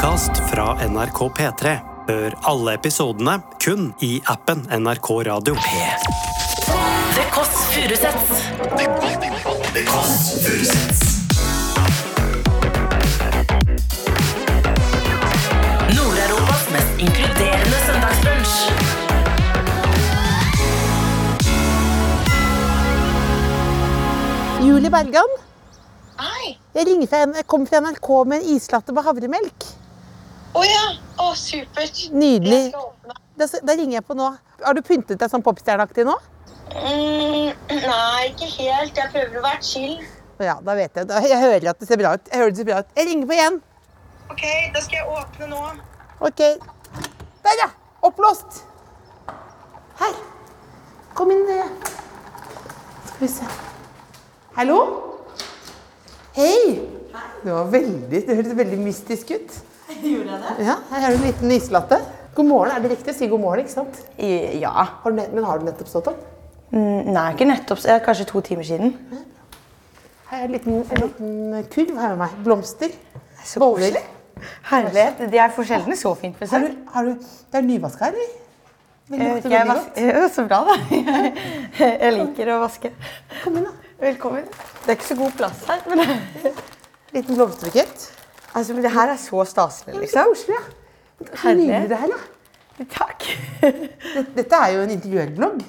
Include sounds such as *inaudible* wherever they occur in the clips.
podkast fra NRK P3. Hør alle episodene kun i appen NRK Radio. The Kåss Furuseths. Nord-Europas mest inkluderende søndagsbrunsj. Julie Bergan, Hei. jeg ringer fra, jeg kommer fra NRK med en islatte på havremelk. Å ja. Å, supert. Nydelig. Jeg skal åpne. Da, da ringer jeg på nå. Har du pyntet deg sånn popstjerneaktig nå? Mm, nei, ikke helt. Jeg prøver å være chill. Ja, da vet jeg. Da, jeg hører at det ser bra ut. Jeg hører det ser bra ut. Jeg ringer på igjen. OK, da skal jeg åpne nå. Ok. Der, ja. Oppblåst. Her. Kom inn, dere. Skal vi se. Hallo? Hei. Det var veldig, det hørtes veldig mystisk ut. *laughs* Gjorde jeg det? Ja, her har du en liten islatte. God morgen. Er det riktig å si god morgen, ikke sant? Ja. Har du, men har du nettopp stått opp? Mm, Nei, ikke nettopp. Kanskje to timer siden. Her er en liten, en liten kurv her med meg. Blomster. Så Boller. Herlighet. Det er for sjelden så fint for Har du, har du, det er nyvaska her, eller? Eh, lukter veldig godt. *laughs* Ja, Så bra, da. *laughs* Jeg liker å vaske. Kom inn, da. Velkommen. Det er ikke så god plass her. Men Liten blomsterbukett. Altså, men det her er så staselig, Så liksom. koselig, ja. Så nydelig det her, da. Takk. Dette, dette er jo en intervjuerblogg.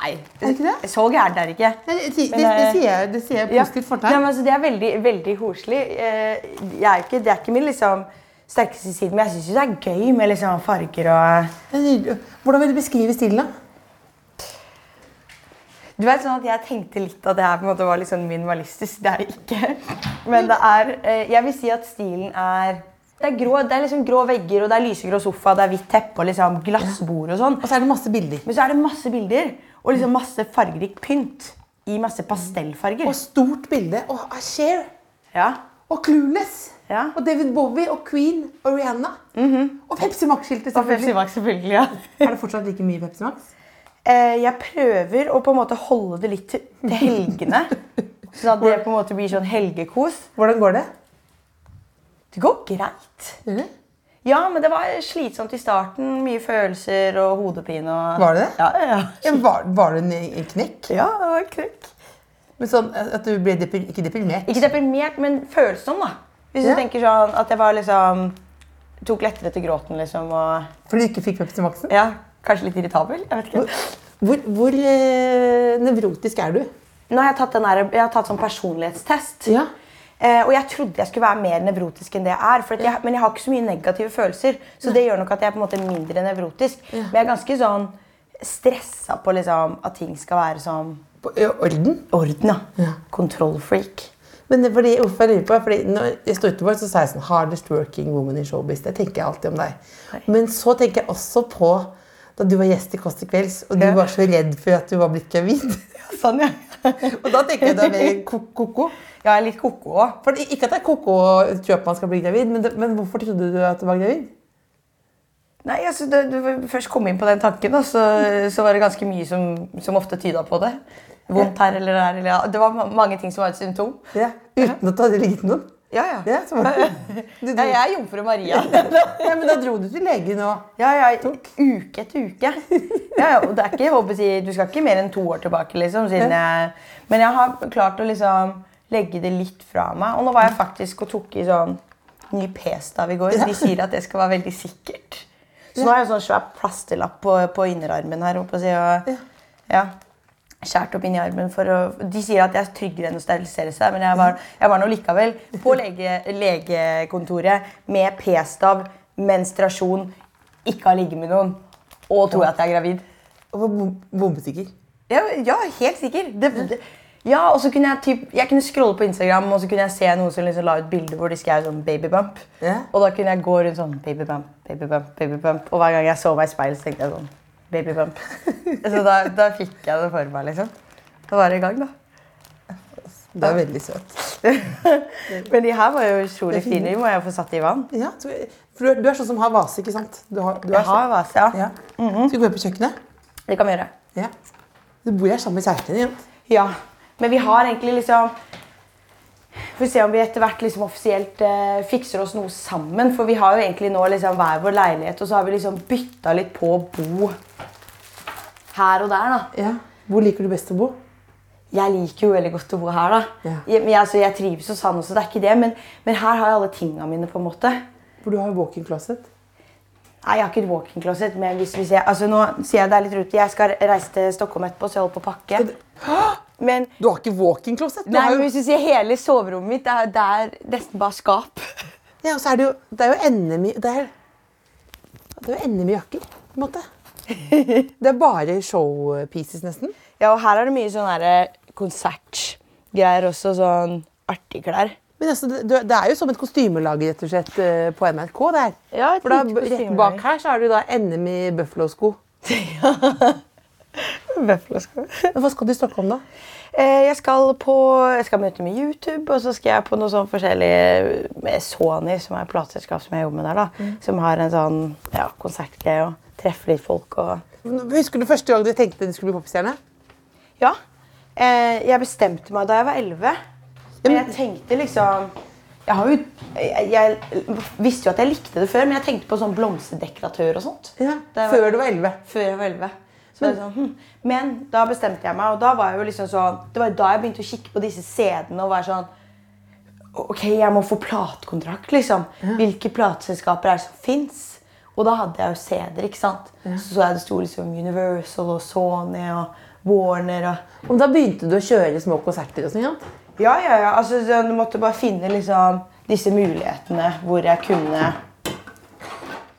Nei, Er det ikke det? så gærent er det ikke. Nei, Det, det, Men, det, eh, sier jeg, det sier jeg Ja. positivt Nei, fortegn. men altså, det er veldig, veldig koselig. Eh, Jeg er ikke, det er ikke min liksom, sterkeste side, men jeg syns det er gøy med liksom, farger og Det. Hvordan vil du beskrive stilen, da? Du vet sånn at Jeg tenkte litt at det her på en måte var litt sånn minimalistisk. Det er det ikke. Men det er, eh, jeg vil si at stilen er det er, grå, det er liksom grå vegger, og det er lysegrå sofa, det er hvitt teppe og liksom glassbord. og sånn. Og så er det masse bilder. Men så er det masse bilder og liksom masse fargerik pynt i masse pastellfarger. Og stort bilde. Og Asher. Ja. Og Clueless. Ja. Og David Bowie og Queen og Rihanna. Og Pepsi Max-skiltet, Og Pepsi. Max, selvfølgelig. ja. Er det fortsatt like mye Pepsi Max? Eh, Jeg prøver å på en måte holde det litt til til helgene. *laughs* Sånn at det på en måte blir sånn helgekos. Hvordan går det? Det går greit. Mm. Ja, men det var slitsomt i starten. Mye følelser og hodepine. Og... Var det det? Ja, ja, ja. Var, var det en, en knekk? ja, det var krøkk. Men sånn at du ble deprim ikke deprimert? Ikke deprimert, men følsom, da. Hvis Ja. du tenker sånn at jeg var liksom Tok lettere til gråten, liksom. Og Fordi du ikke fikk Pepsi Max-en? ja, kanskje litt irritabel. Jeg vet ikke. Hvor, hvor eh, nevrotisk er du? Nå har jeg tatt, den her, jeg har tatt sånn personlighetstest. Ja. Eh, og jeg trodde jeg skulle være mer nevrotisk enn det jeg er. Jeg, men jeg har ikke så mye negative følelser, så det gjør nok at jeg er på en måte mindre nevrotisk. Men jeg er ganske sånn stressa på liksom, at ting skal være som På ja, orden? orden. Ja. Ja. Kontrollfreak. Men det, fordi, hvorfor jeg lurer på, fordi når jeg står utenfor, så sa jeg sånn Hardest working woman in showbiz. Det tenker jeg alltid om deg. Men så tenker jeg også på da du var gjest i Kåss til kvelds, og du Ja. var så redd for at du var blitt gravid. *laughs* Sånn, ja. *laughs* og da tenker jeg du er mer ko-ko? Ja, litt ko-ko òg. Ikke at det er ko-ko å tro at man skal bli gravid, men, det, men hvorfor trodde du at du var gravid? Nei, altså, det, du først kom inn på den tanken, og så, så var det ganske mye som, som ofte tyda på det. Vondt her eller der. Eller, ja. Det var mange ting som var et symptom. Ja. Uten at du hadde ligget noen? Ja, ja. *laughs* Ja, så Ja, jeg er jomfru Maria. *laughs* ja, men da dro du til legen og Ja, ja, uke etter uke. *laughs* Ja, ja, og det er ikke, håper jeg, Du skal ikke mer enn to år tilbake, liksom. Jeg, men jeg har klart å liksom legge det litt fra meg. Og nå var jeg faktisk og tok i sånn ny p-stav i går. De sier at det skal være veldig sikkert. Så nå har jeg sånn svær plasterlapp på, på innerarmen her. Oppe, og, ja, skjært opp inn i armen for å De sier at jeg er tryggere enn å sterilisere seg, men jeg var, jeg var nå likevel på lege, legekontoret med p-stav, menstruasjon, ikke har ligget med noen, og tror at jeg er gravid. og var bombesikker. Ja, ja helt sikker. Det, det, ja, og så kunne jeg, typ, jeg kunne scrolle på Instagram og så kunne jeg se noen som liksom la ut bilder hvor de skrev sånn babybump. Yeah. Og da kunne jeg gå rundt sånn babybump, babybump, babybump. Og hver gang jeg så meg i speilet, tenkte jeg sånn babybump. så da, da fikk jeg det for meg, liksom. Da var det i gang, da. Du er veldig søt. Men de her var jo utrolig fine. De må jeg få satt i vann. Ja, for du er, sånn som har vase, ikke sant? Du har, du Jeg har Mhm. vase, ja. ja. Mm -hmm. Skal vi gå inn på kjøkkenet? Det kan vi gjøre. Ja. Du bor her sammen med kjæresten din. Ja, men vi har egentlig liksom Får se om vi etter hvert liksom offisielt eh, fikser oss noe sammen. For vi har jo egentlig nå liksom hver vår leilighet, og så har vi liksom bytta litt på å bo her og der. da. Ja. Hvor liker du best å bo? Jeg liker jo veldig godt å bo her. da. Ja. Jeg, men, altså, jeg trives hos han også, det er ikke det, men, men her har jeg alle tinga mine. på en måte. For du har jo walk-in closet. Nei, Jeg har ikke et walk-in closet, men hvis, hvis jeg, altså nå sier jeg det er litt rute. Jeg skal reise til Stockholm etterpå, så jeg holder på å pakke. Men, Du har ikke walk-in closet? Nei, har men hvis du sier hele soverommet mitt, det er, det er nesten bare skap. ja, og så er det, jo, det er jo NM i Det er, det er jo NM i jakker, på en måte. *laughs* Det er bare showpieces, nesten. Ja, og her er det mye sånn her konsertgreier også. Sånn artige klær. Men altså, det, det er jo som et kostymelag rett og slett eh, på NRK. det her. Ja, et For da, Rett bak her så har du da NM i *laughs* Buffalo-sko. Men Hva skal du i Stockholm, da? Eh, Jeg skal på Jeg skal møte med YouTube, og så skal jeg på noe sånn forskjellig med Sony, som er et plateselskap som jeg jobber med der. da. Som har en sånn ja, konsertgreie og treffer litt folk og Husker du første gang du tenkte du skulle bli popstjerne? Ja. Eh, jeg bestemte meg da jeg var 11. Men jeg tenkte liksom jeg, har jo, jeg, jeg visste jo at jeg likte det før, men jeg tenkte på sånn blomsterdekoratør og sånt. Ja, var- Før du var 11? Før jeg var 11. Så var sånn, hm. Men da bestemte jeg meg, og da var jeg jo liksom sånn, det var da jeg begynte å kikke på disse CD-ene og være sånn Ok, jeg må få platekontrakt, liksom. Hvilke plateselskaper er det som fins? Og da hadde jeg jo CD-er, ikke sant. Så så jeg det sto liksom Universal og Sony og Warner og Og da begynte du å kjøre små konserter og sånn? ja? Ja, ja, ja. Altså, så du måtte bare finne liksom disse mulighetene hvor jeg kunne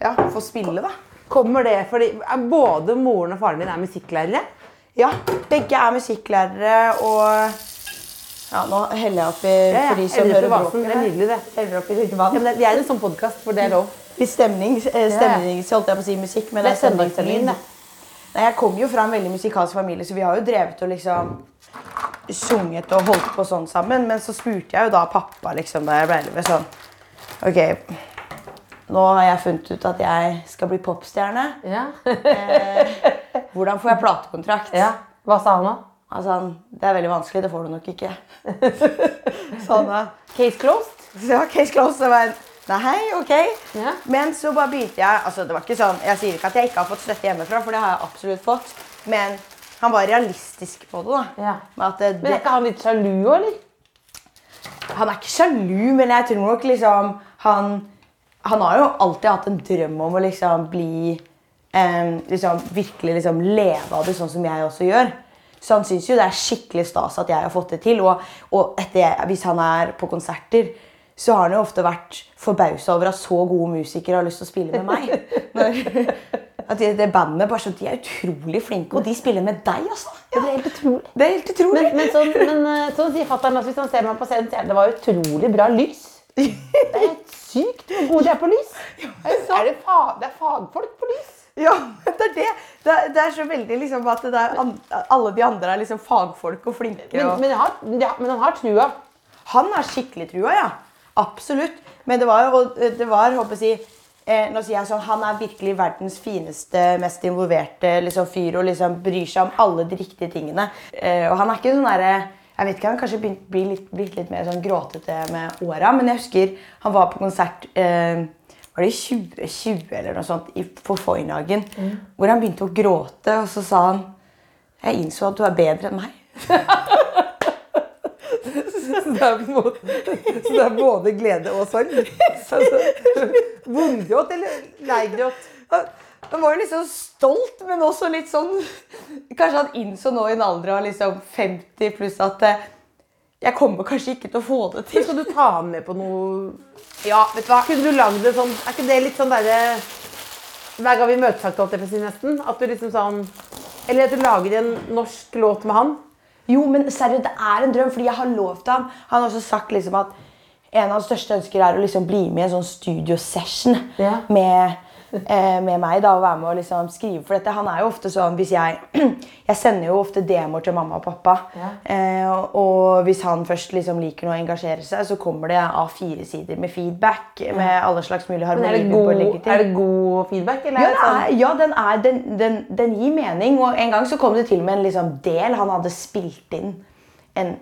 ja, få spille, da. Kommer det fordi er både moren og faren din er musikklærere? Ja, begge er musikklærere, og ja, nå heller jeg oppi Ja, ja. for de som hører oppi. Det er bråket. nydelig, det. Heller oppi litt Ja, men vi er en sånn podkast hvor det er lov. Litt stemning, eh, stemning så holdt jeg på å si musikk, men Det er stemningstermin. Nei, jeg kommer jo fra en veldig musikalsk familie, så vi har jo drevet og liksom sunget og holdt på sånn sammen. Men så spurte jeg jo da pappa liksom, da jeg ble 11 sånn Ok, nå har jeg funnet ut at jeg skal bli popstjerne. Ja. Hvordan får jeg platekontrakt? ja. Hva sa han da? Altså, han, det er veldig vanskelig, det får du nok ikke. *laughs* sånn da. Case closed? Ja, case closed. Det var jeg, Nei, ok. Ja. Men så bare begynte jeg altså det var ikke sånn, Jeg sier ikke at jeg ikke har fått støtte hjemmefra, for det har jeg absolutt fått. Men han var realistisk på det. da. Ja. At det, Men er ikke han litt sjalu òg, eller? Han er ikke sjalu, men jeg tror nok liksom Han, han har jo alltid hatt en drøm om å liksom bli eh, liksom, Virkelig liksom leve av det sånn som jeg også gjør. Så han syns jo det er skikkelig stas at jeg har fått det til. Og, og etter, hvis han er på konserter, så har han jo ofte vært forbausa over at så gode musikere har lyst til å spille med meg. Når, at det, det bandet bare sånn, De er utrolig flinke, og de spiller med deg, altså. Det er helt utrolig. Det er helt utrolig. Men, men, sånn, men eh, sånn sier fatter'n at hvis han ser meg på scenen, sier han det var utrolig bra lys. Det er helt sykt hvor gode de er på lys. Er det, fa det er fagfolk på lys. Ja, *laughs* det er det. Det er, det er så veldig liksom at an, alle de andre er liksom fagfolk og flinke. Men, og, men, han har, ja, men han har trua. han har skikkelig trua, ja. Absolutt. Men det var jo det var, håper jeg eh, nå sier jeg sånn, Han er virkelig verdens fineste, mest involverte liksom, fyr og liksom bryr seg om alle de riktige tingene. Eh, og han er ikke sånn derre jeg vet ikke, Han kanskje begynt, blir litt, blitt litt mer sånn gråtete med åra, men jeg husker han var på konsert eh, var det i 2020 eller noe sånt i, på Foynhagen, hvor han begynte å gråte, og så sa han Jeg innså at du er bedre enn meg. *laughs* *laughs* Så det er, måte, så det er både glede og sorg. *laughs* Altså, Vondgråt eller leigråt? Han var jo liksom stolt, men også litt sånn Kanskje han innså nå i en alder av liksom 50 pluss at eh, jeg kommer kanskje ikke til å få det til. Skal du ta han med på noe Ja, vet du hva? Kunne du lagd det sånn Er ikke det litt sånn derre Hver gang vi møtes, holdt jeg på å si nesten. At du liksom sånn Eller at du lager en norsk låt med han. Jo, men seriøst, det er en drøm, fordi jeg har lovt ham. Han har også sagt liksom at en av hans største ønsker er å liksom bli med i en sånn studiosession Ja. med, med meg da, og være med og liksom skrive for dette. Han er jo ofte sånn hvis jeg *clears throat* Jeg sender jo ofte demoer til mamma og pappa. Ja. Eh, og hvis han først liksom liker noe å engasjere seg, så kommer det A4-sider med feedback med alle slags mulige er harmonier. god, er det god feedback? Eller Ja, er sånn, er, ja den, er, den, den, den gir mening. Og en gang så kom det til med en liksom del han hadde spilt inn en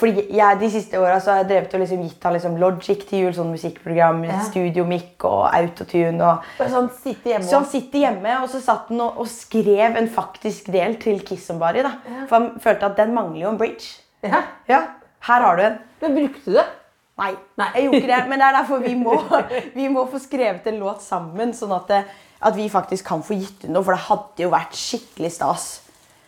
Fordi jeg, De siste åra har jeg drevet og liksom gitt han liksom Logic til jul, sånn musikkprogram, Ja. Studio Mic og Autotune. og... så han sitte hjemme Så han sitter hjemme og så satt han og, og skrev en faktisk del til Kiss Somebody. da. For han følte at den mangler jo en bridge. ja. Ja, Her har du en. Men brukte du det? Nei, jeg gjorde ikke det. Men det er derfor vi må, *laughs* vi må få skrevet en låt sammen, sånn at, det, at vi faktisk kan få gitt ut noe. For det hadde jo vært skikkelig stas.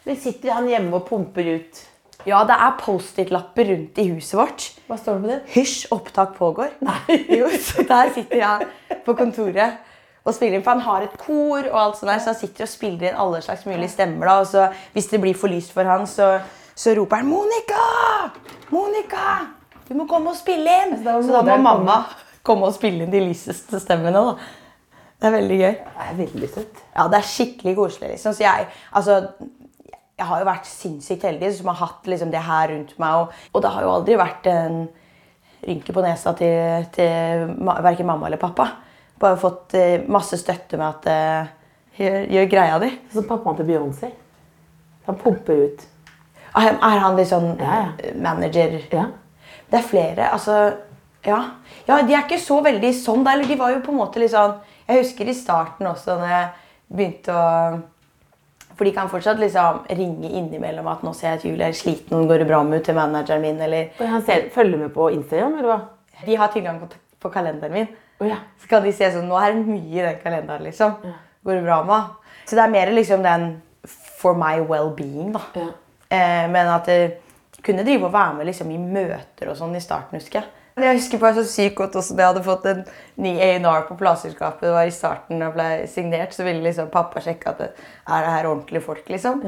Men sitter han hjemme og pumper ut? Ja, det er Post-It-lapper rundt i huset vårt. Hva står det på det? Hysj, opptak pågår. Nei. *laughs* Jo, så der sitter jeg på kontoret og spiller inn. For han har et kor, og alt sånt der, så han sitter og spiller inn alle slags mulige stemmer. da, og så Hvis det blir for lyst for han, så, så roper han 'Monica! Monica! Du må komme og spille inn!' må Så da må mamma komme og spille inn de lyseste stemmene. da. Det er veldig gøy. Det er veldig søtt. Ja, det er skikkelig koselig. liksom. Så jeg, altså, jeg har jo vært sinnssykt heldig som har hatt liksom, det her rundt meg. Og, og det har jo aldri vært en rynke på nesa til, til verken mamma eller pappa. Bare fått eh, masse støtte med at eh, gjør, gjør greia di. Så pappaen til Beyoncé. Han pumper ut. Er er han litt sånn Ja, ja. eh, manager? Ja. Det er flere, altså ja. ja, de er ikke så veldig sånn. Der, Eller de var jo på en måte litt sånn Jeg husker i starten også når jeg begynte å For de kan fortsatt liksom ringe innimellom at 'nå ser jeg at Julie er sliten, går det bra med henne?' til manageren min, eller Og han ser, følger med på Instagram, eller hva? De har tilgang på, på kalenderen min. Oh, ja. Så kan de se sånn 'Nå er det mye i den kalenderen', liksom. Går det bra med henne? Så det er mer liksom den for my well-being, da. Ja. Eh, men at jeg kunne drive og være med liksom, i møter og sånn i starten, husker jeg. Jeg husker bare så sykt godt også da jeg hadde fått en ny A&R på plateselskapet. Det var i starten da jeg ble signert, så ville liksom pappa sjekke at det, er det her ordentlige folk, liksom.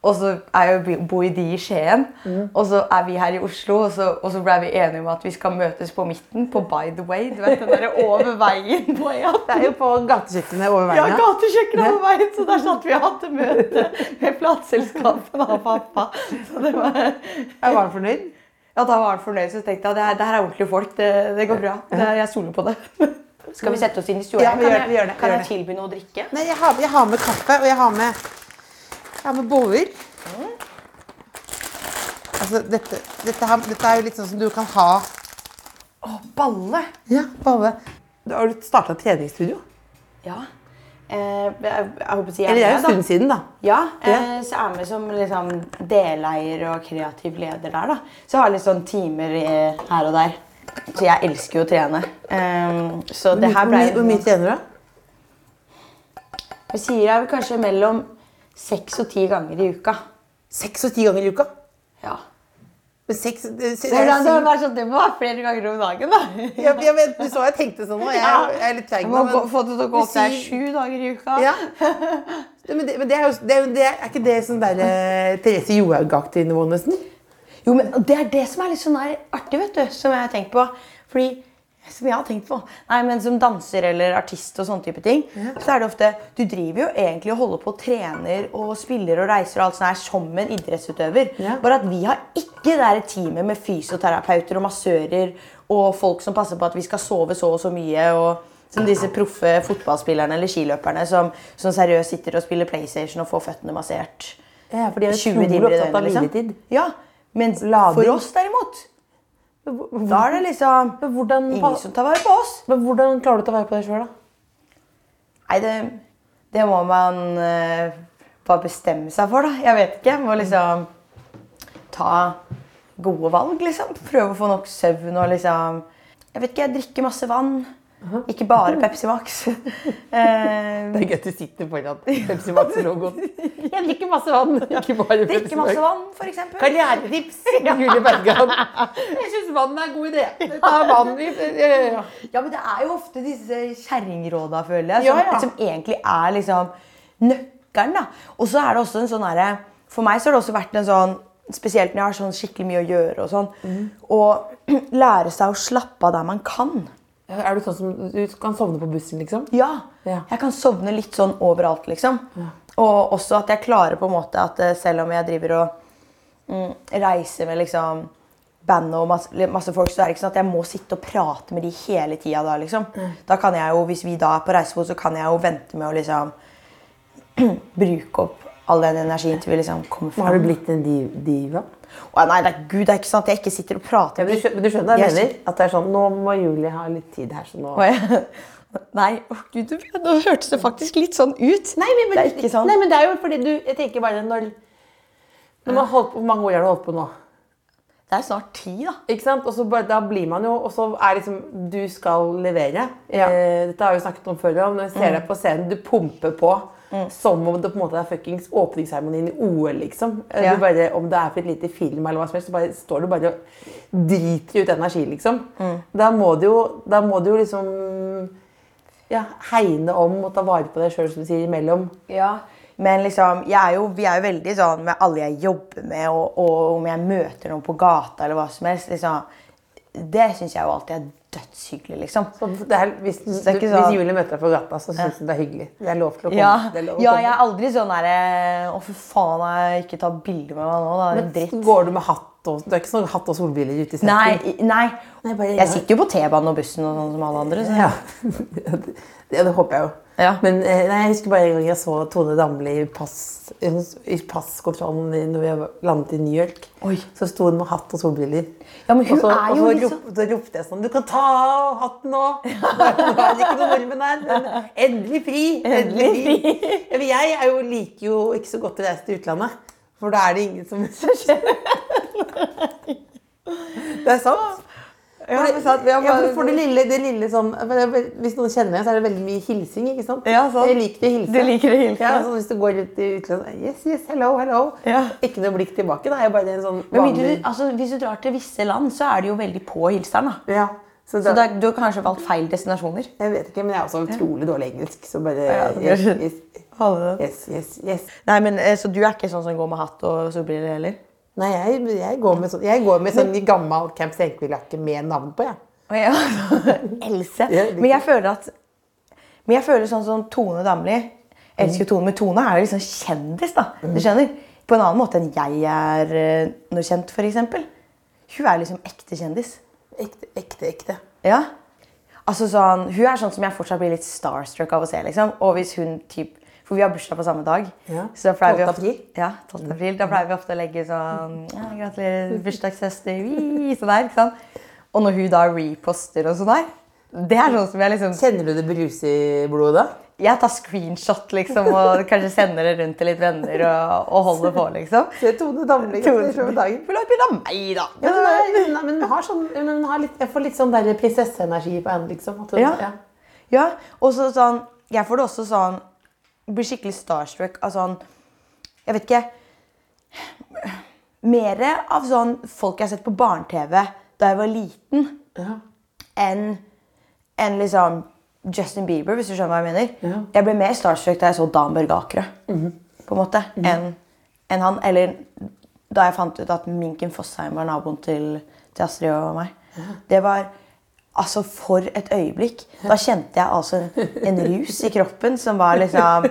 Og så er jeg jo bor de i Skien, og så er vi her i Oslo, og så, og så ble vi enige om at vi skal møtes på midten på By the Way. Du vet den der over veien på E18. Det er jo på gatekjøkkenet over veien. Ja, gatekjøkkenet over veien, så der satt vi og hadde møte med plateselskapet og pappa. Så det var... Jeg var fornøyd? Ja, da var han fornøyd, så tenkte jeg at det her er ordentlige folk. Det, det går bra. Det, jeg stoler på det. *laughs* Skal vi sette oss inn i stua? Ja, vi kan jeg, det, Kan jeg tilby noe å drikke? Nei, jeg har, jeg har med kaffe, og jeg har med, jeg har med boller. Altså, dette, dette, her, dette er jo litt sånn som du kan ha Å, balle! Ja, balle. Har du starta treningsstudio? Ja. Eh, jeg, håper å si jeg Eller det er jo en stund siden, da. Ja, eh, så jeg er med som liksom, deleier og kreativ leder der. da. Så jeg har litt sånn timer eh, her og der. Så jeg elsker jo å trene. Eh, så det her ble hvor mye trener du? Jeg sier jeg vel kanskje mellom seks og ti ganger i uka. Seks og ti ganger i uka? Ja. Seks, det, er, er sånn, det må være flere ganger om dagen, da. jeg, jeg vet, du så jeg tenkte sånn nå. Jeg, jeg er litt treig nå. må Men, få det til å gå opp der sju dager i uka. ja. Men det, men det er jo det er, det er, ikke det sånn der eh, Therese Johaug-aktig nivå, nesten? Jo, men Det er det som er litt sånn artig, vet du, som jeg har tenkt på. Fordi, som jeg har tenkt på. Nei, men Som danser eller artist og sånne type ting, så er det ofte Du driver jo egentlig og holder på og trener og spiller og reiser og alt sånt her som en idrettsutøver. Ja. Bare at vi har ikke det der teamet med fysioterapeuter og massører og folk som passer på at vi skal sove så og så mye. og som disse proffe fotballspillerne eller skiløperne som, som seriøst sitter og spiller PlayStation og får føttene massert. Ja, for de er 20 utrolig timer i døgnet, liksom. Ja, men for oss derimot, da er det liksom hvordan, ingen som tar vare på oss. men hvordan klarer du å ta vare på deg sjøl, da? Nei, det, det må man uh, bare bestemme seg for, da. Jeg vet ikke. Må liksom ta gode valg, liksom. Prøve å få nok søvn og liksom Jeg vet ikke, jeg drikker masse vann. Ikke bare Pepsi Max. *laughs* eh, Det er gøy at du sitter foran Pepsi Max-logoen. *laughs* Jeg drikker masse vann. *laughs* Ikke bare Pepsi Drikker masse vann, eksempel. Karrieretips! Julie Bergan. Jeg syns vann er en god idé. Ta vann. vi- ja, ja, ja. Ja, men det er jo ofte disse kjerringråda, føler jeg, Ja, som, ja. som egentlig er liksom nøkkelen. da. Og så er det også en sånn herre For meg så har det også vært en sånn Spesielt når jeg har sånn skikkelig mye å gjøre og sånn. Å *clears throat* lære seg å slappe av der man kan. Er du sånn som du kan sovne på bussen, liksom? Ja. Ja. Jeg kan sovne litt sånn overalt, liksom. Og også at jeg klarer på en måte at eh, selv om jeg driver og mm, reiser med liksom bandet og masse, masse folk, så er det ikke sånn at jeg må sitte og prate med de hele tida da, liksom. Da kan jeg jo, hvis vi da er på reisefot, så kan jeg jo vente med å liksom *clears throat* bruke opp all den energien til vi liksom kommer fram. Har du blitt en div diva? Å, nei, det er, Gud, det er ikke sant. Jeg ikke sitter og prater. Ja, men du skjønner, hva jeg mener? At det er sånn Nå må Julie ha litt tid her, så nå Å, ja. *laughs* Nei, å Gud, du- nå hørtes det faktisk litt sånn ut. Nei, men, det er ikke sånn. Nei, men det er jo fordi du Jeg tenker bare når når man holdt på, Hvor mange år har du holdt på nå? Det er snart ti, da. Ikke sant? Og så da blir man jo Og så er liksom Du skal levere. Ja. Eh, dette har vi snakket om før. Når jeg ser deg på scenen, du pumper på som om det på en måte er fuckings åpningsseremonien i OL, liksom. Eh, Ja. Bare, om det er for et lite film eller hva som helst, så bare, står du bare og driter ut energi, liksom. Da, må du jo, da må du jo liksom ja, hegne om og ta vare på deg sjøl, som du sier, imellom. Ja. Men liksom, er jo, vi er jo veldig sånn med alle jeg jobber med, og, og om jeg møter noen på gata eller hva som helst. Liksom, det syns jeg jo alltid er dødshyggelig, liksom. Så det er, hvis, du, det er ikke hvis sånn- Julie møter deg på gata, så syns hun det er hyggelig. Det er lov til å komme. Ja, det er lov å ja komme. jeg er aldri sånn derre Å, for faen, jeg ikke ta bilde med meg nå, da. Det er dritt. Går du med hatt og Du er ikke sånn hatt og solbriller ute i sentrum? Nei, nei. Nei, bare- Jeg sitter jo på T-banen og bussen og sånn som alle andre. Så. Ja. *laughs* det, det håper jeg jo. Ja. Men eh, nei, jeg husker bare en gang jeg så Tone Damli i, pass, i passkontrollen når vi landet i New York. Oi. Så sto hun med hatt og solbriller. Ja, men hun og så, er jo og så, liksom- rop, så ropte jeg sånn Du kan ta av hatten nå! *laughs* Nå er det ikke noen nordmenn her. men Endelig fri! Endelig fri. Ja, jeg er jo, liker jo ikke så godt å reise til utlandet. For da er det ingen som *laughs* Det er sant. Ja, For, det ja, for det lille, det lille som, Hvis noen kjenner meg, så er det veldig mye hilsing. ikke sant? Ja. Jeg liker å hilse. Du liker å hilse. Ja, sånn Hvis du går ut i utlandet Yes, yes, hello, hello. Ja. Ikke noe blikk tilbake. Da er jeg bare en sånn Men du, altså, hvis du drar til visse land, så er det jo veldig på hilseren. da. ja, så Så da, da, du har kanskje valgt feil destinasjoner. Jeg vet ikke, men jeg er også utrolig dårlig engelsk. Så bare yes, yes, yes, yes, yes. Nei, men eh, Så du er ikke sånn som går med hatt og solbriller heller? Nei, jeg, jeg går med sånn, jeg går med sånn gammel Camp Senkveld-jakke med navn på. jeg. Ja. *laughs* Else. Men jeg føler at Men jeg føler sånn som Tone Damli. Elsker Tone, men Tone er jo liksom kjendis, da. Du skjønner? På en annen måte enn jeg er eh, noe kjent, f.eks. Hun er liksom ekte kjendis. Ekte, ekte, ekte. Ja. Altså sånn, Hun er sånn som jeg fortsatt blir litt starstruck av å se. liksom. Og hvis hun typ, For vi har bursdag på samme dag. Ja. Så da pleier vi 12. ofte- april. Ja, 12. april. Da pleier vi ofte å legge sånn ja, Gratulerer, bursdagssøster. Wii, Sånn der, ikke sant? Og når hun da reposter og sånn der, det er sånn som jeg liksom Kjenner du det bruse i blodet da? Jeg tar screenshot liksom, og kanskje sender det rundt til litt venner og, og holder på, liksom. *laughs* Se Tone Damli. gratulerer med dagen. Ha et bilde av meg, da? Ja, men, nei, men, men hun har sånn, men har litt, jeg får litt sånn prinsesseenergi på henne, liksom. At hun, Ja. ja. Ja, og så sånn Jeg får det også sånn Blir skikkelig starstruck av sånn Jeg vet ikke Mer av sånn folk jeg har sett på barne-TV da jeg var liten, Ja. enn en liksom Justin Bieber, hvis du skjønner hva jeg mener. Ja. Jeg ble mer starstruck da jeg så Dan Børge Akerø, på en måte, enn en han. Eller da jeg fant ut at Minken Fossheim var naboen til, til Astrid og meg. Det var altså for et øyeblikk. Da kjente jeg altså en, rus i kroppen som var liksom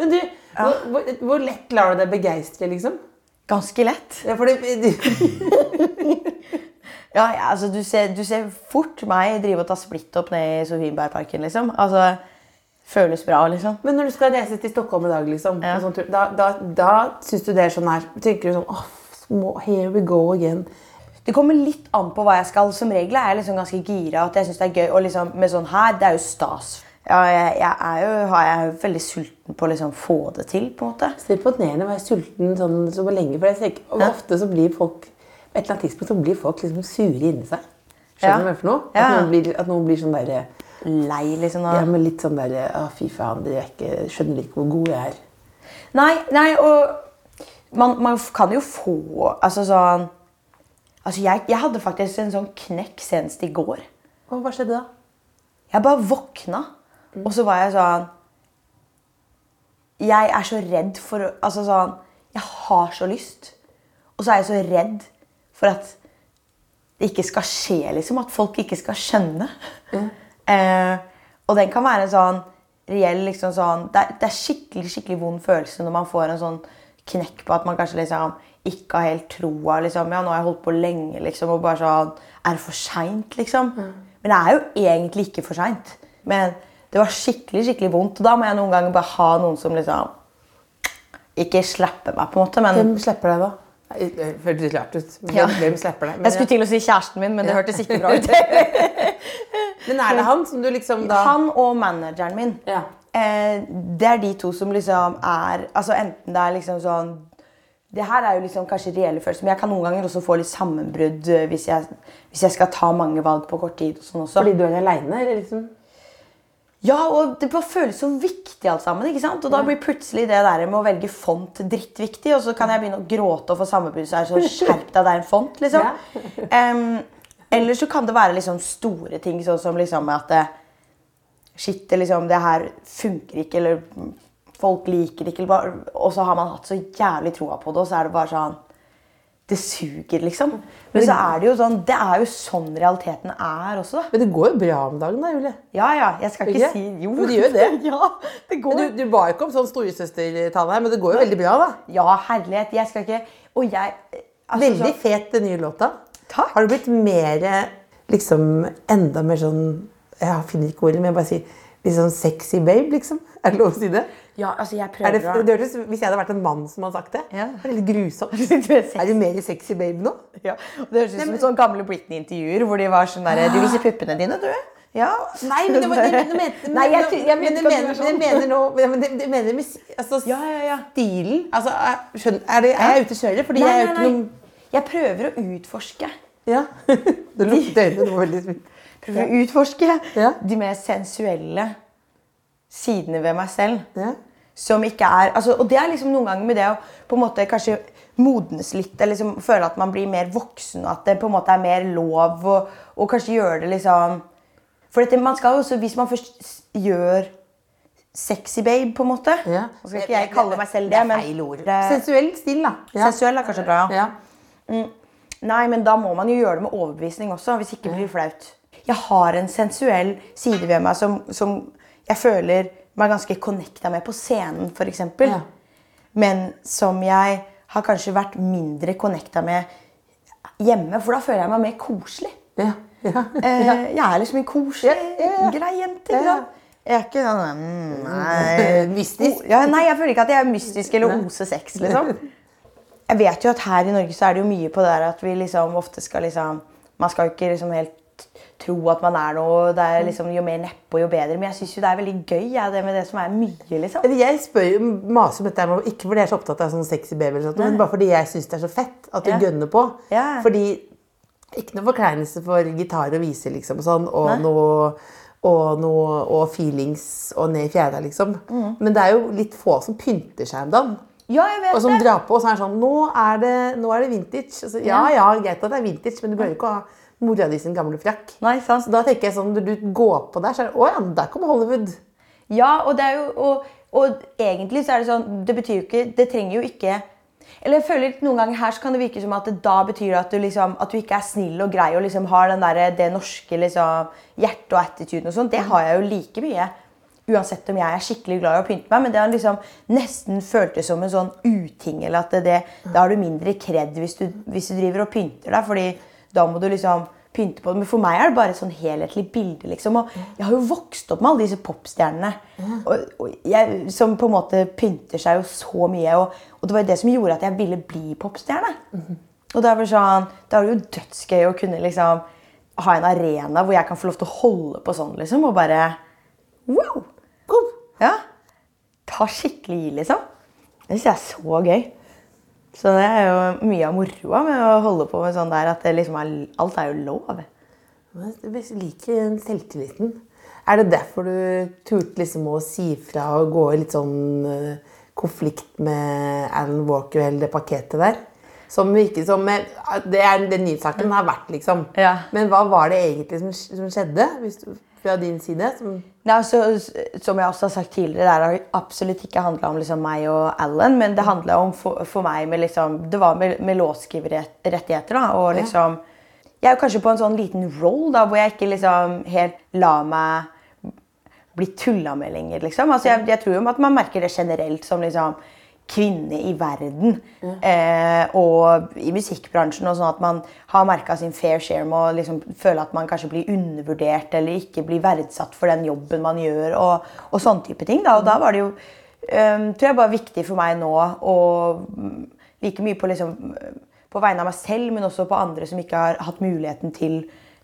Men du, hvor, hvor, hvor lett lar du deg begeistre, liksom? ganske lett. Ja, for det, du, *laughs* Ja, ja, altså du ser, du ser fort meg drive og ta splitt opp ned i Sofienbergparken, liksom. Altså, føles bra, liksom. men når du skal reise til Stockholm i dag, liksom, Ja. tur, da, da, da syns du det er sånn her Tenker du sånn små, here we go again. Det kommer litt an på hva jeg skal. Som regel er jeg liksom ganske gira. at jeg synes det er gøy. Og liksom, med sånn her, det er jo stas. Ja, jeg, jeg er jo har jeg er jo veldig sulten på å liksom få det til, på en måte. Så imponerende å være sulten sånn så lenge. For jeg tenker, og Ja. ofte så blir folk på et eller annet tidspunkt så blir folk liksom sure inni seg. Skjønner du hva for noe? At, Ja. noen blir, at noen blir sånn derre Lei, liksom. Og... Ja, men litt sånn derre Å, fy faen, dere er ikke, skjønner ikke hvor god jeg er. Nei, nei, og man, man kan jo få Altså sånn Altså, jeg, jeg hadde faktisk en sånn knekk senest i går. Og hva skjedde da? Jeg bare våkna, og så var jeg sånn Jeg er så redd for Altså sånn Jeg har så lyst. Og så er jeg så redd for at det ikke skal skje, liksom. At folk ikke skal skjønne. *laughs* Eh, og den kan være en sånn reell liksom sånn det er, det er skikkelig skikkelig vond følelse når man får en sånn knekk på at man kanskje liksom ikke har helt troa. Liksom. Ja, nå har jeg holdt på lenge, liksom. Og bare sånn Er det for seint, liksom? Men det er jo egentlig ikke for seint. Men det var skikkelig skikkelig vondt. Og da må jeg noen ganger bare ha noen som liksom ikke slipper meg, på en måte. Men Hvem slipper deg da? Det hørtes rart ut. Hvem, Ja. Hvem, slipper deg? Men, jeg skulle til å si kjæresten min, men det hørtes ikke bra ut. *laughs* men er det han som du liksom da Han og manageren min. Ja. Eh, det er de to som liksom er Altså enten det er liksom sånn Det her er jo liksom kanskje reelle følelser, men jeg kan noen ganger også få litt sammenbrudd eh, hvis jeg, hvis jeg skal ta mange valg på kort tid. og sånn også. Fordi du er aleine, eller liksom? Ja, og det bare føles så viktig alt sammen. ikke sant? Og da blir plutselig det der med å velge font drittviktig, og så kan jeg begynne å gråte og få sammenbrudd. Så er det sånn, skjerp deg, det er en font, liksom. *laughs* Em, eller så kan det være liksom store ting, sånn som liksom at det, Shit, liksom, det her funker ikke, eller folk liker det ikke. Og så har man hatt så jævlig troa på det, og så er det bare sånn Det suger, liksom. Men så er det jo sånn Det er jo sånn realiteten er også, da. Men det går jo bra om dagen, da, Julie. Ja, ja. Jeg skal ikke Ikke? si Jo. Men det gjør det. *laughs* ja, det går. Du, du ba ikke om sånn storesøstertale her, men det går jo veldig bra, da. Ja, herlighet. Jeg skal ikke Og jeg altså, Veldig fet, den nye låta. Takk. Har du blitt mer liksom enda mer sånn Jeg finner ikke ordet, men jeg bare sier litt sånn sexy babe, liksom? Er det lov å si det? Ja, altså, jeg prøver det, prøver det hørtes, hvis jeg hadde vært en mann som hadde sagt det, Ja. det er litt grusomt. *laughs* Er. Du mer sexy babe nå? ja. Det høres ut som sånne gamle Britney-intervjuer hvor de var sånn derre Du viser puppene dine, du? Ja. Nei, men det mener men men sånn. nå men det mener altså, Ja, ja, ja. stilen altså, er, skjønner, er, det, er jeg ute å kjøre? Fordi Nei, jeg er nei. noen Jeg prøver å utforske. Ja. *laughs* Det lukter øynene. nå veldig smitt. Prøver å utforske Ja. de mer sensuelle sidene ved meg selv. Ja. Som ikke er altså, Og det er liksom noen ganger med det å på en måte kanskje modnes litt, eller liksom føle at man blir mer voksen, og at det på en måte er mer lov, og, og kanskje gjøre det liksom For dette, man skal jo også, hvis man først gjør sexy babe, på en måte Ja. Nå skal ikke jeg kalle meg selv det, men det- Sensuell stil, da. Ja. Sensuell er kanskje bra. Ja. Nei, men da må man jo gjøre det med overbevisning også, hvis ikke blir det flaut. Jeg har en sensuell side ved meg som, som jeg føler meg ganske connecta med på scenen, f.eks. Ja. Men som jeg har kanskje vært mindre connecta med hjemme, for da føler jeg meg mer koselig. Ja. *laughs* Ja. Eh, jeg er liksom en koselig, Ja, ja, ja. grei jente. Ja, ikke sant? Jeg er ikke sånn mm, Nei. Mystisk. Ja, nei, jeg føler ikke at jeg er mystisk eller oser sex, liksom. Jeg vet jo at her i Norge så er det jo mye på det der at vi liksom ofte skal liksom Man skal jo ikke liksom helt tro at man er noe. Det er liksom Jo mer neppe, jo bedre. Men jeg syns jo det er veldig gøy, ja, det med det som er mye, liksom. Jeg spør jo maser om dette, ikke fordi jeg er så opptatt av sånn sexy baby, sånt, men bare fordi jeg syns det er så fett at du Ja. gønner på. Ja. Fordi Ikke noe forkleinelse for gitar og vise, liksom, og sånn, og Nei. noe og, noe, og feelings og ned i fjæra, liksom. Mm. Men det er jo litt få som pynter seg om dagen. Ja, Og som drar på og så er det sånn Nå er det, nå er det vintage. Altså, ja, ja, greit at det er vintage, men du bør jo ikke ha mora di sin gamle frakk. Nei, sant. Så da tenker jeg sånn, Når du går på der, så er det Å ja, der kommer Hollywood. Ja, og det er jo og, og egentlig så er det sånn Det betyr jo ikke Det trenger jo ikke Eller jeg føler noen ganger her så kan det virke som at det da betyr at du liksom At du ikke er snill og grei og liksom har den der, det norske liksom hjertet og attituden og sånn. Det har jeg jo like mye. Uansett om jeg er skikkelig glad i å pynte meg. Men det har liksom nesten føltes som en sånn uting. Eller at det, det, da har du mindre kred hvis du, hvis du driver og pynter deg. Fordi da må du liksom pynte på det. Men for meg er det bare et sånn helhetlig bilde. liksom. Og jeg har jo vokst opp med alle disse popstjernene. Og, og jeg, som på en måte pynter seg jo så mye. Og, og det var jo det som gjorde at jeg ville bli popstjerne. Og da er det sånn, da er det jo dødsgøy å kunne liksom ha en arena hvor jeg kan få lov til å holde på sånn, liksom. Og bare Wow! Ja. Ta skikkelig i, liksom. Det syns jeg er så gøy. Så det er jo mye av moroa med å holde på med sånn der at det liksom er, alt er jo lov. Jeg liker selvtilliten. Er det derfor du turte liksom å si fra og gå i litt sånn eh, konflikt med Alan Walker og hele det pakketet der? Som virker som eh, Det er den nyhetssaken har vært, liksom. Ja. Men hva var det egentlig som, som skjedde hvis du, fra din side? Som, Nei, altså, som jeg også har sagt tidligere, det har absolutt ikke handla om liksom meg og Alan, men det handla om for, for meg med liksom Det var med, med låtskriverrettigheter, da. Og liksom Jeg er kanskje på en sånn liten roll da, hvor jeg ikke liksom helt lar meg bli tulla med lenger, liksom. Altså, jeg, jeg tror jo at man merker det generelt som liksom kvinne i verden. Eh, og i musikkbransjen. og sånn At man har merka sin fair share med å liksom føle at man kanskje blir undervurdert eller ikke blir verdsatt for den jobben man gjør. Og, og sånne type ting. Da. Og da var det jo um, tror jeg bare viktig for meg nå å mm, like mye på, liksom, på vegne av meg selv, men også på andre som ikke har hatt muligheten til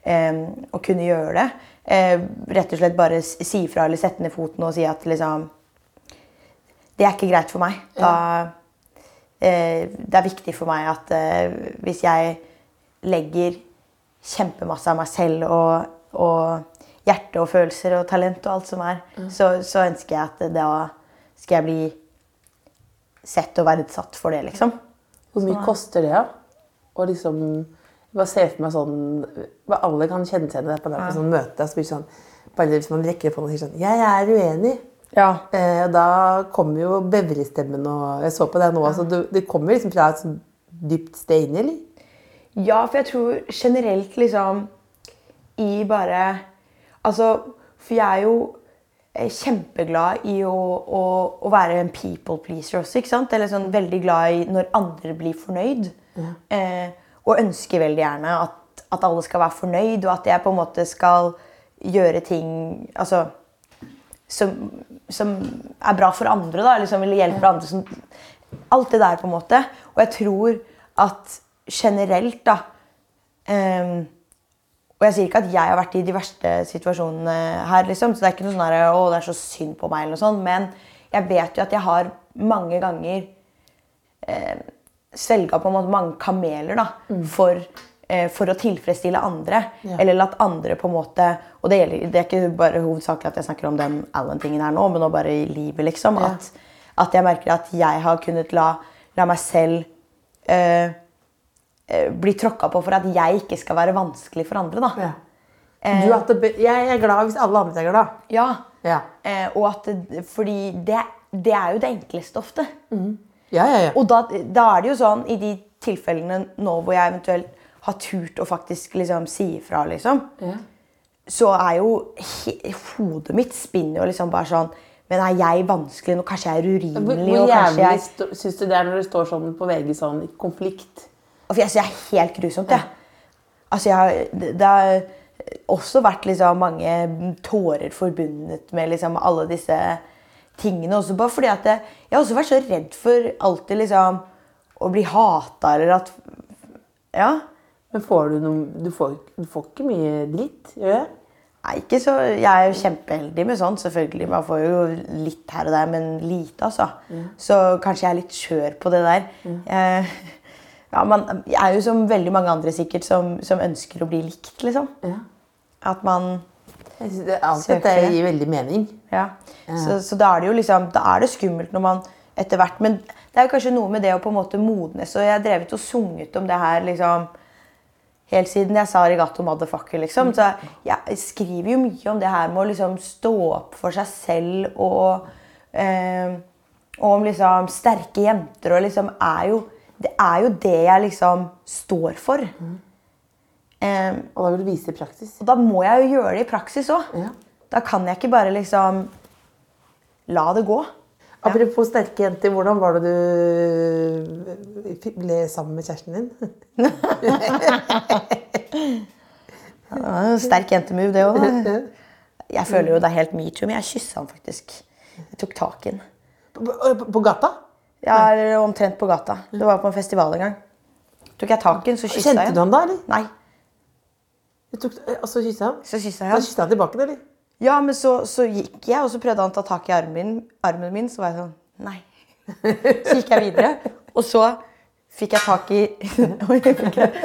øhm, å kunne gjøre det. Eh, rett og slett bare si fra eller sette ned foten og si at liksom Det er ikke greit for meg. Da, eh, det er viktig for meg at eh, hvis jeg legger kjempemasse av meg selv og, og hjerte og følelser og talent og alt som er, så, så ønsker jeg at da skal jeg bli sett og verdsatt for det, liksom. Hvor mye koster det, da? Og liksom bare se for meg sånn Alle kan kjenne seg igjen i det på, på sånn møte. Så blir sånn, bare hvis man rekker opp hånden og sier sånn Jeg er uenig. Ja. Eh, og da kommer jo bevrestemmen og Jeg så på deg nå. Altså, du, det kommer liksom fra et dypt sted inni, eller? Ja, for jeg tror generelt liksom i bare Altså, for jeg er jo eh, kjempeglad i å, å, å være en people pleaser også, ikke sant? Eller sånn veldig glad i når andre blir fornøyd. Eh, og ønsker veldig gjerne at, at alle skal være fornøyd, og at jeg på en måte skal gjøre ting Altså som, som er bra for andre, da, eller som vil hjelpe andre. Som, alt det der, på en måte. Og jeg tror at generelt, da um, Og jeg sier ikke at jeg har vært i de verste situasjonene her, liksom, så det er ikke noe sånn her, å, det er så synd på meg, eller noe sånt, men jeg vet jo at jeg har mange ganger eh, svelga på en måte mange kameler da, for, eh, for å tilfredsstille andre. Eller at andre på en måte Og det, gjelder, det er ikke bare hovedsakelig at jeg snakker om den Allen-tingen her nå, men nå bare i livet, liksom. At, at jeg merker at jeg har kunnet la, la meg selv eh, eh, bli tråkka på for at jeg ikke skal være vanskelig for andre. da. Ja. Du, be- jeg er glad hvis alle andre er glad. Ja. Ja. Eh, og at fordi det, det er jo det enkleste ofte. Ja, ja, ja. Og da, da er det jo sånn i de tilfellene nå hvor jeg eventuelt har turt å faktisk liksom si ifra, liksom, Ja. så er jo hodet mitt spinner jo liksom bare sånn Men er jeg vanskelig nå? Kanskje jeg er urimelig? hvor hvor jævlig jeg... syns du det er når du står sånn på VG sånn i konflikt? For jeg syns det er helt grusomt, jeg. Altså, jeg har, det, det har også vært liksom mange tårer forbundet med liksom alle disse tingene. Også bare fordi at jeg, jeg har også vært så redd for alltid liksom å bli hata eller at Ja. Men får du noe Du får, du får ikke mye dritt, gjør jeg? Nei, ikke så, Jeg er jo kjempeheldig med sånt, selvfølgelig. Man får jo litt her og der, men lite, altså. Så kanskje jeg er litt skjør på det der. Jeg, *laughs* ja, man, jeg er jo som veldig mange andre sikkert som, som ønsker å bli likt, liksom. Ja. At man Jeg synes det, alt Søker dette det. gir veldig mening. Ja. Så, så da er det jo liksom, da er det skummelt når man etter hvert Men det er jo kanskje noe med det å på en måte modnes. Og jeg har drevet og sunget om det her liksom helt siden jeg sa regatto motherfucker'. liksom. Så jeg skriver jo mye om det her med å liksom stå opp for seg selv og eh, og om liksom sterke jenter og liksom er jo Det er jo det jeg liksom står for. Eh, Og da vil du vise i praksis. og da må jeg jo gjøre det i praksis òg. Ja. Da kan jeg ikke bare liksom la det gå. Apropos sterke jenter, hvordan var det du ble sammen med kjæresten din? *laughs* Det var en sterk jentemove, det òg. Jeg føler jo det er helt metoo, men jeg kyssa han faktisk. Jeg tok tak i han. På, på, gata? Ja, omtrent på gata. Det var på en festival en gang. Tok jeg tak i han, så kyssa jeg. Kjente du han da, eller? Nei. Du tok, og så kyssa han? Så kyssa jeg han. kyssa han tilbake, eller? Ja, men så, så gikk jeg, og så prøvde han å ta tak i armen min, armen min. Så var jeg sånn Nei. Så gikk jeg videre. Og så fikk jeg tak i *laughs* fikk jeg,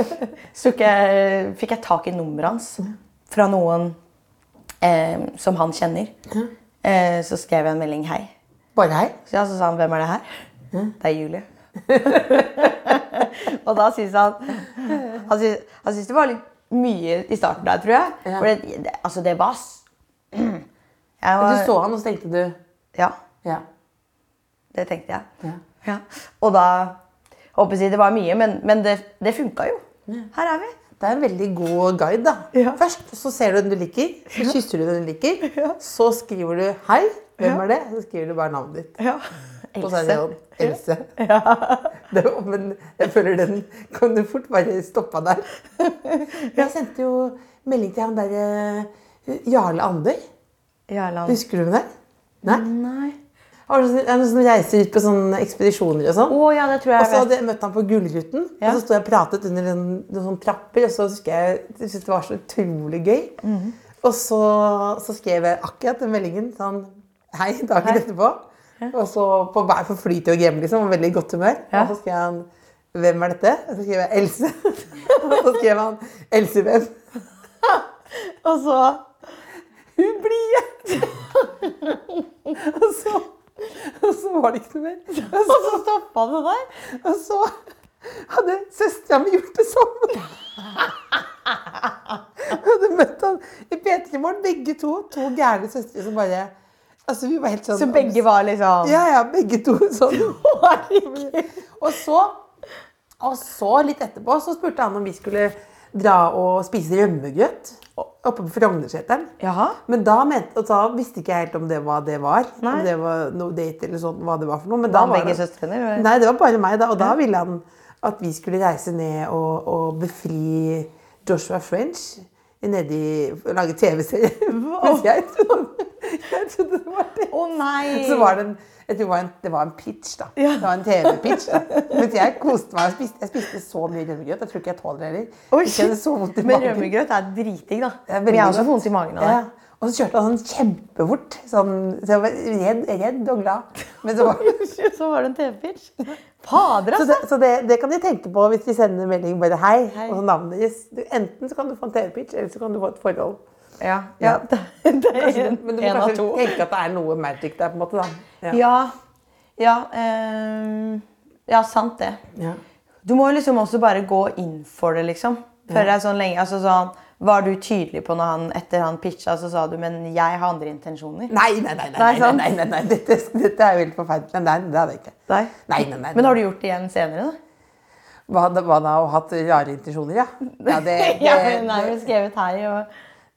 så fikk jeg, fikk jeg tak i nummeret hans fra noen eh, som han kjenner. Eh, så skrev jeg en melding 'hei'. Bare hei? Så, ja, så sa han 'hvem er det her?' Det er Julie. *laughs* og da syns han Han syntes, det var litt mye i starten der, tror jeg. For det, det, altså, det var var, Du så han, og så tenkte du Ja, Ja. det tenkte jeg. Ja. Ja. Og da håper jeg si det var mye, men, men det, det funka jo. Her er vi. Det er en veldig god guide. da. Ja. Først så ser du den du liker, så kysser du den du liker. Så skriver du 'hei', hvem Ja. er det? Så skriver du bare navnet ditt. Ja. Og så er det sånn Else. *laughs* Det, men jeg føler den kan du fort bare stoppa der. *laughs* Jeg sendte jo melding til han derre Jarle Ander. Jarland. Husker du det? Nei? Nei. Han var sånn, reiser ut på sånne ekspedisjoner og sånn. Oh, ja, det tror jeg Og så hadde jeg møtt ham på Gullruten, Ja. og så sto jeg og pratet under en, noen sånne trapper. Og så husker jeg jeg syntes det var så utrolig gøy. Mhm. Og så, så skrev jeg akkurat den meldingen sånn Hei, dagen etterpå. Og så på vei på fly til Grem, liksom, og veldig godt humør. Ja. Og så skrev han Hvem er dette? Og så skrev jeg Else. *laughs* og så skrev han Else hvem? *laughs* og så Hun blide! og, så, og så var det ikke noe mer. Og så, Så stoppa det der. og så hadde søstera mi gjort det samme. Hadde møtt han i P3 Morgen, begge to. To gærne søstre som bare Altså, vi var helt sånn Så begge var liksom Ja, ja, begge to sånn. *laughs* og så, og så, litt etterpå, så spurte han om vi skulle dra og spise rømmegrøt oppe på Frognerseteren. Men da, mente, og da visste ikke jeg helt om det hva det var. Nei. Om det var noe date eller sånn, hva det var for noe. Men Da var begge søstrene? Nei, det var bare meg, da. Og da ville han at vi skulle reise ned og, og befri Joshua French nede i og lage TV-serie. *laughs* Jeg trodde, det var det. Å nei! Så var det en, det var en, det var en pitch, da. Ja. Det var en TV-pitch. da. Mens jeg koste meg Jeg spiste, jeg spiste så mye rømmegrøt. Jeg tror ikke jeg tåler det heller. Oi, Jeg så vondt i Men rømmegrøt er dritdigg, da. Jeg har også vondt i magen av det. Ja. Og så kjørte han sånn kjempefort. Sånn, så jeg var redd, redd og glad. Men så var *laughs* Så var det en TV-pitch. Fader, Så, altså! det, så det, det kan de tenke på hvis de sender melding bare hei, Hei. og så navnet deres. Enten så kan du få en TV-pitch, eller så kan du få et forhold. Ja, ja. Det, det er en, men du må en kanskje tenke at det er noe magic der, på en måte. da. Ja. Ja, eh, ja, sant det. Ja. Du må liksom også bare gå inn for det, liksom. Føler jeg sånn lenge, altså sånn, Var du tydelig på når han etter han pitcha, så sa du 'men jeg har andre intensjoner'? Nei, nei, nei. nei, Nei, nei, nei, nei. Dette, dette er jo helt forferdelig. Nei, det hadde jeg ikke. Nei. Nei, nei. Men har du gjort det igjen senere, da? Hva, hva da? Å hatt rare intensjoner, ja? ja, det, *laughs* det, Ja, hun vi har skrevet her. og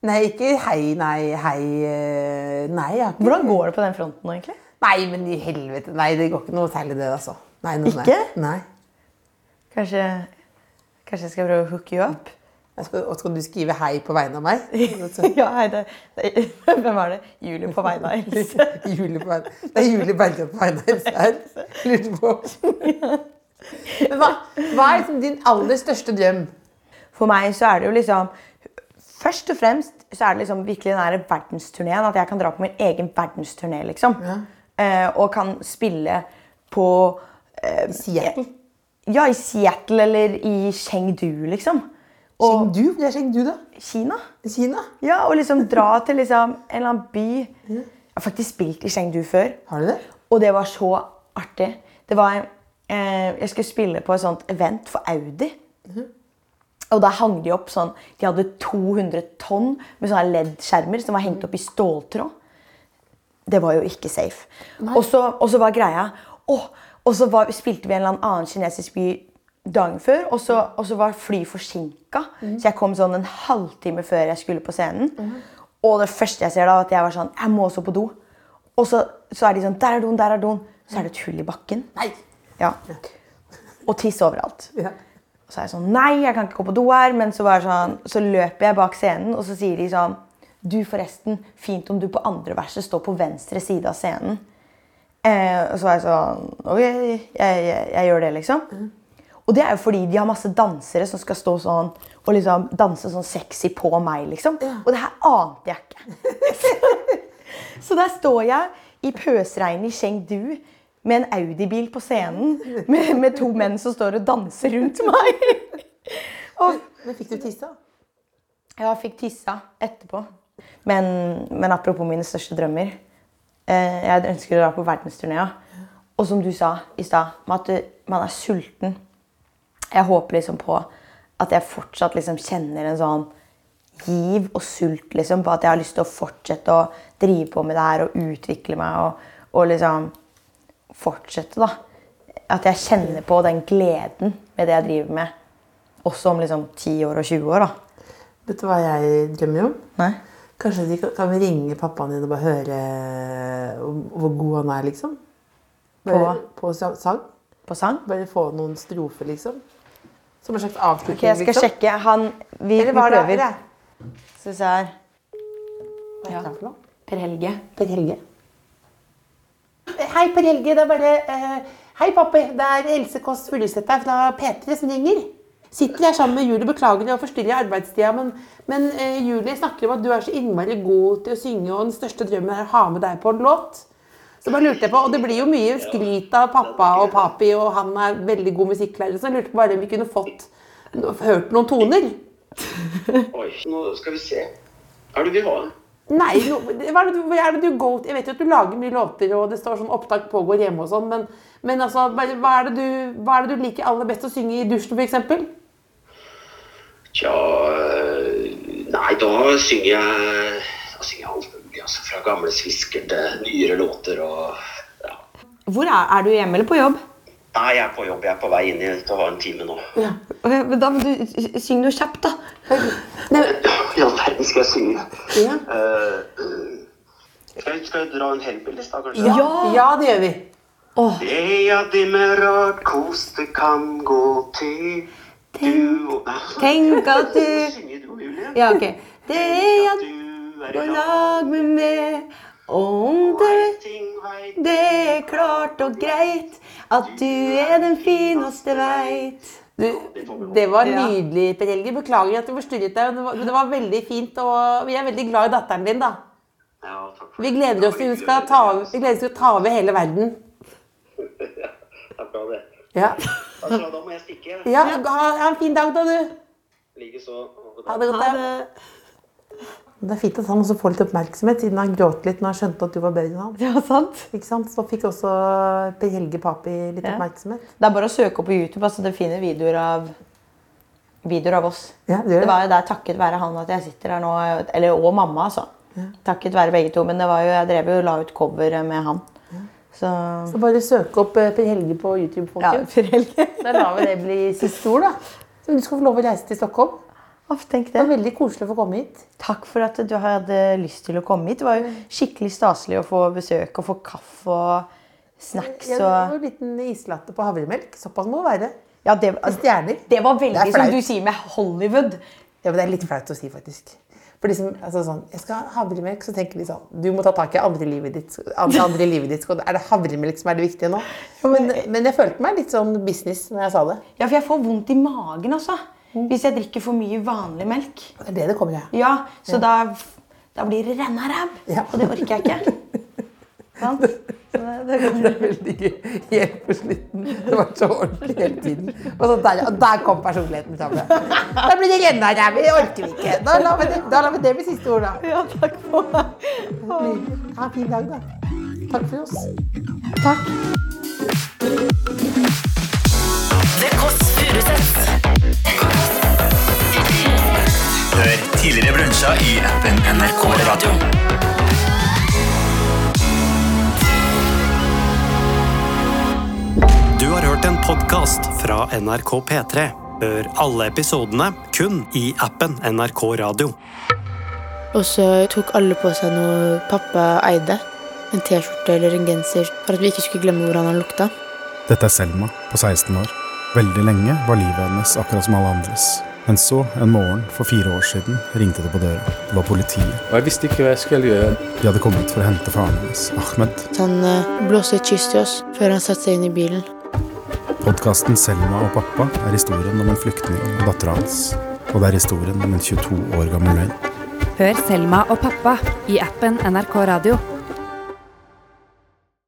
Nei, ikke hei, nei, hei eh, Nei, ikke Hvordan går det på den fronten nå, egentlig? Nei, men i helvete. Nei, det går ikke noe særlig, det, altså. Nei, noe, Ikke? Nei. Kanskje, kanskje jeg skal prøve å hook you up? Skal, og skal du skrive hei på vegne av meg? *laughs* ja, hei, det, det, Hvem er det? Julie på vegne av Else. *laughs* Julie på vegne Det er Julie Bergljot på vegne av Else her. *laughs* Lurte på. Hva, hva er liksom din aller største drøm? For meg så er det jo liksom Først og fremst så er det liksom virkelig den verdensturneen. At jeg kan dra på min egen verdensturné, liksom. Eh, og kan spille på eh, Seattle? Ja, i Seattle eller i Chengdu, liksom. Og Chengdu? Hvor er Chengdu, da? Kina. Kina? Ja, og liksom dra til liksom en eller annen by. Jeg har faktisk spilt i Chengdu før. Har du det? Og det var så artig. Det var eh, Jeg skulle spille på et sånt event for Audi. Og da hang de opp sånn De hadde 200 tonn med sånne LED-skjermer som var hengt opp i ståltråd. Det var jo ikke safe. Og så, var greia åh, Og så var, spilte vi en eller annen kinesisk by dagen før, og så, og så var flyet forsinka. Så jeg kom sånn en halvtime før jeg skulle på scenen. Og det første jeg ser da, at jeg var sånn Jeg må også på do. Og så, så er de sånn Der er doen, der er doen. Så er det et hull i bakken. Nei. Ja. Og tiss overalt. Ja. Så er jeg sånn Nei, jeg kan ikke gå på do her. Men så, var sånn, så løper jeg bak scenen, og så sier de sånn Du, forresten, fint om du på andre verset står på venstre side av scenen. Eh, og så var jeg sånn Ok, jeg, jeg, jeg gjør det, liksom. Og det er jo fordi de har masse dansere som skal stå sånn og liksom danse sånn sexy på meg, liksom. Og det her ante jeg ikke. *laughs* Så der står jeg i pøsregnet i Chengdu med en Audi-bil på scenen med, med to menn som står og danser rundt meg. Og Men fikk du tissa? Ja, jeg fikk tissa etterpå. Men, men apropos mine største drømmer. Eh, jeg ønsker å dra på verdensturné. Og som du sa i stad, at du, man er sulten. Jeg håper liksom på at jeg fortsatt liksom kjenner en sånn giv og sult liksom, på at jeg har lyst til å fortsette å drive på med det her og utvikle meg og, og liksom fortsette, da. At jeg kjenner på den gleden med det jeg driver med, også om liksom 10 år og 20 år. da. Vet du hva jeg drømmer om? Nei? Kanskje de kan, vi ringe pappaen din og bare høre hvor god han er, liksom? Bare, på på sang? På sang? Bare få noen strofer, liksom? Som en slags avslutning, Ok, jeg skal liksom? sjekke. Han Vi, Eller vi er det? prøver. Skal vi se her. Hva heter han for noe? Per Helge. Per Helge. Hei Per Helge. Det er bare uh, Hei, pappa. Det er Else Kåss Furuseth her fra P3 som ringer. Sitter her sammen med Julie. Beklager å forstyrre i arbeidstida, men, men uh, Julie snakker om at du er så innmari god til å synge, og den største drømmen er å ha med deg på en låt. Så bare lurte jeg på, Og det blir jo mye skryt av pappa og papi, og han er veldig god musikklærer, så jeg lurte på bare om vi kunne fått hørt noen toner. Oi, nå skal vi se. Er det vi har? Nei, no, hva er det, hva er det du go Jeg vet jo at du lager mye låter, og det står sånn opptak pågår hjemme og sånn, men, men altså, hva, er det du, hva er det du liker aller best å synge i dusjen, f.eks.? Tja øh, Nei, da synger jeg Da synger jeg alt mulig. Altså, fra gamle svisker til nyere låter og ja. Hvor er, er du hjemme eller på jobb? Nei, jeg er på jobb. Jeg er på vei inn til å ha en time nå. Ok, men Da må du synge noe kjapt, da. Nei, I all verden skal jeg synge. ja. Uh, skal, jeg, skal jeg dra en Hellbillies, da, kanskje? Ja, ja, det gjør vi. Det ja dimmer med rart kos det kan gå til du og Tenk at du Synger du, Julie? Ja, ok. Det er at Du er i lag med meg, om det Det er klart og greit at du er den fineste veit. Du, det var nydelig, Per Helge. Beklager at du forstyrret deg. men Det var, veldig fint, og vi er veldig glad i datteren din, da. Ja, Vi gleder oss til hun skal ta, vi gleder oss til å ta over hele verden. *laughs* For det. Ja, Takk for det. Da må jeg stikke. ja ha, en fin dag, da, du. Likeså. Ha det godt. ja. Det er fint at han også får litt oppmerksomhet, siden han gråt litt når han skjønte at du var bedre enn han. Ja, sant? Ikke sant? Så fikk også Per Helge Papi litt Ja. oppmerksomhet. Det er bare å søke opp på YouTube, altså det finner videoer av videoer av oss. Ja, det Det det. var jo der takket være han at jeg sitter her nå, eller og mamma, altså. Takket være begge to, men det var jo, jeg drev jo la ut cover med han. Så Så bare søk opp eh, Per Helge på YouTube, ja, per helge. Da lar vi det bli siste ord, da. Så du skal få lov å reise til Stockholm. Tenk Det det var veldig koselig å få komme hit. Takk for at du hadde lyst til å komme hit. Det var jo skikkelig staselig å få besøk og få kaffe og snacks Ja, og en liten islatte på havremelk. Såpass må det være. Ja, det, Stjerner. det var veldig Det som du sier med Hollywood. Ja, men Det er litt flaut å si, faktisk. For liksom, altså sånn, jeg skal ha havremelk, så tenker de sånn Du må ta tak i andre i livet ditt. Andre, andre i livet ditt. Er det havremelk som er det viktige nå? Men, men jeg følte meg litt sånn business når jeg sa det. Ja, for jeg får vondt i magen, altså. Hvis jeg drikker for mye vanlig melk. Det er det det kommer av. Ja, så da, da blir det rennaræv. Ja. Og det orker jeg ikke. *laughs* Sant? Det, det Det er veldig gøy. Helt på slutten. Det var så ordentlig hele tiden. Og, så der, og der kom personligheten fram. Da blir det renna ræv. Det orker vi ikke. Da lar vi det, da lar vi det bli siste ord, da. Ja, takk for meg. Ha en fin dag, da. Takk for oss. Takk. The Kåss Furuseths. Hør tidligere brunsja i appen NRK Radio. Du har hørt en podkast fra NRK P3. Hør alle episodene kun i appen NRK Radio. Og så tok alle på seg noe pappa eide. En T-skjorte eller en genser for at vi ikke skulle glemme hvordan han lukta. Dette er Selma på 16 år. Veldig lenge var livet hennes akkurat som alle andres. Men så, en morgen for fire år siden, ringte det på døra. Det var politiet. Og jeg visste ikke hva jeg skulle gjøre. De hadde kommet for å hente faren hennes, Ahmed. Han eh, blåste et kyss til oss før han satte seg inn i bilen. Podkasten Selma og pappa er historien om en flyktning og dattera hans. Og det er historien om en 22 år gammel løgn. Hør Selma og pappa i appen NRK Radio.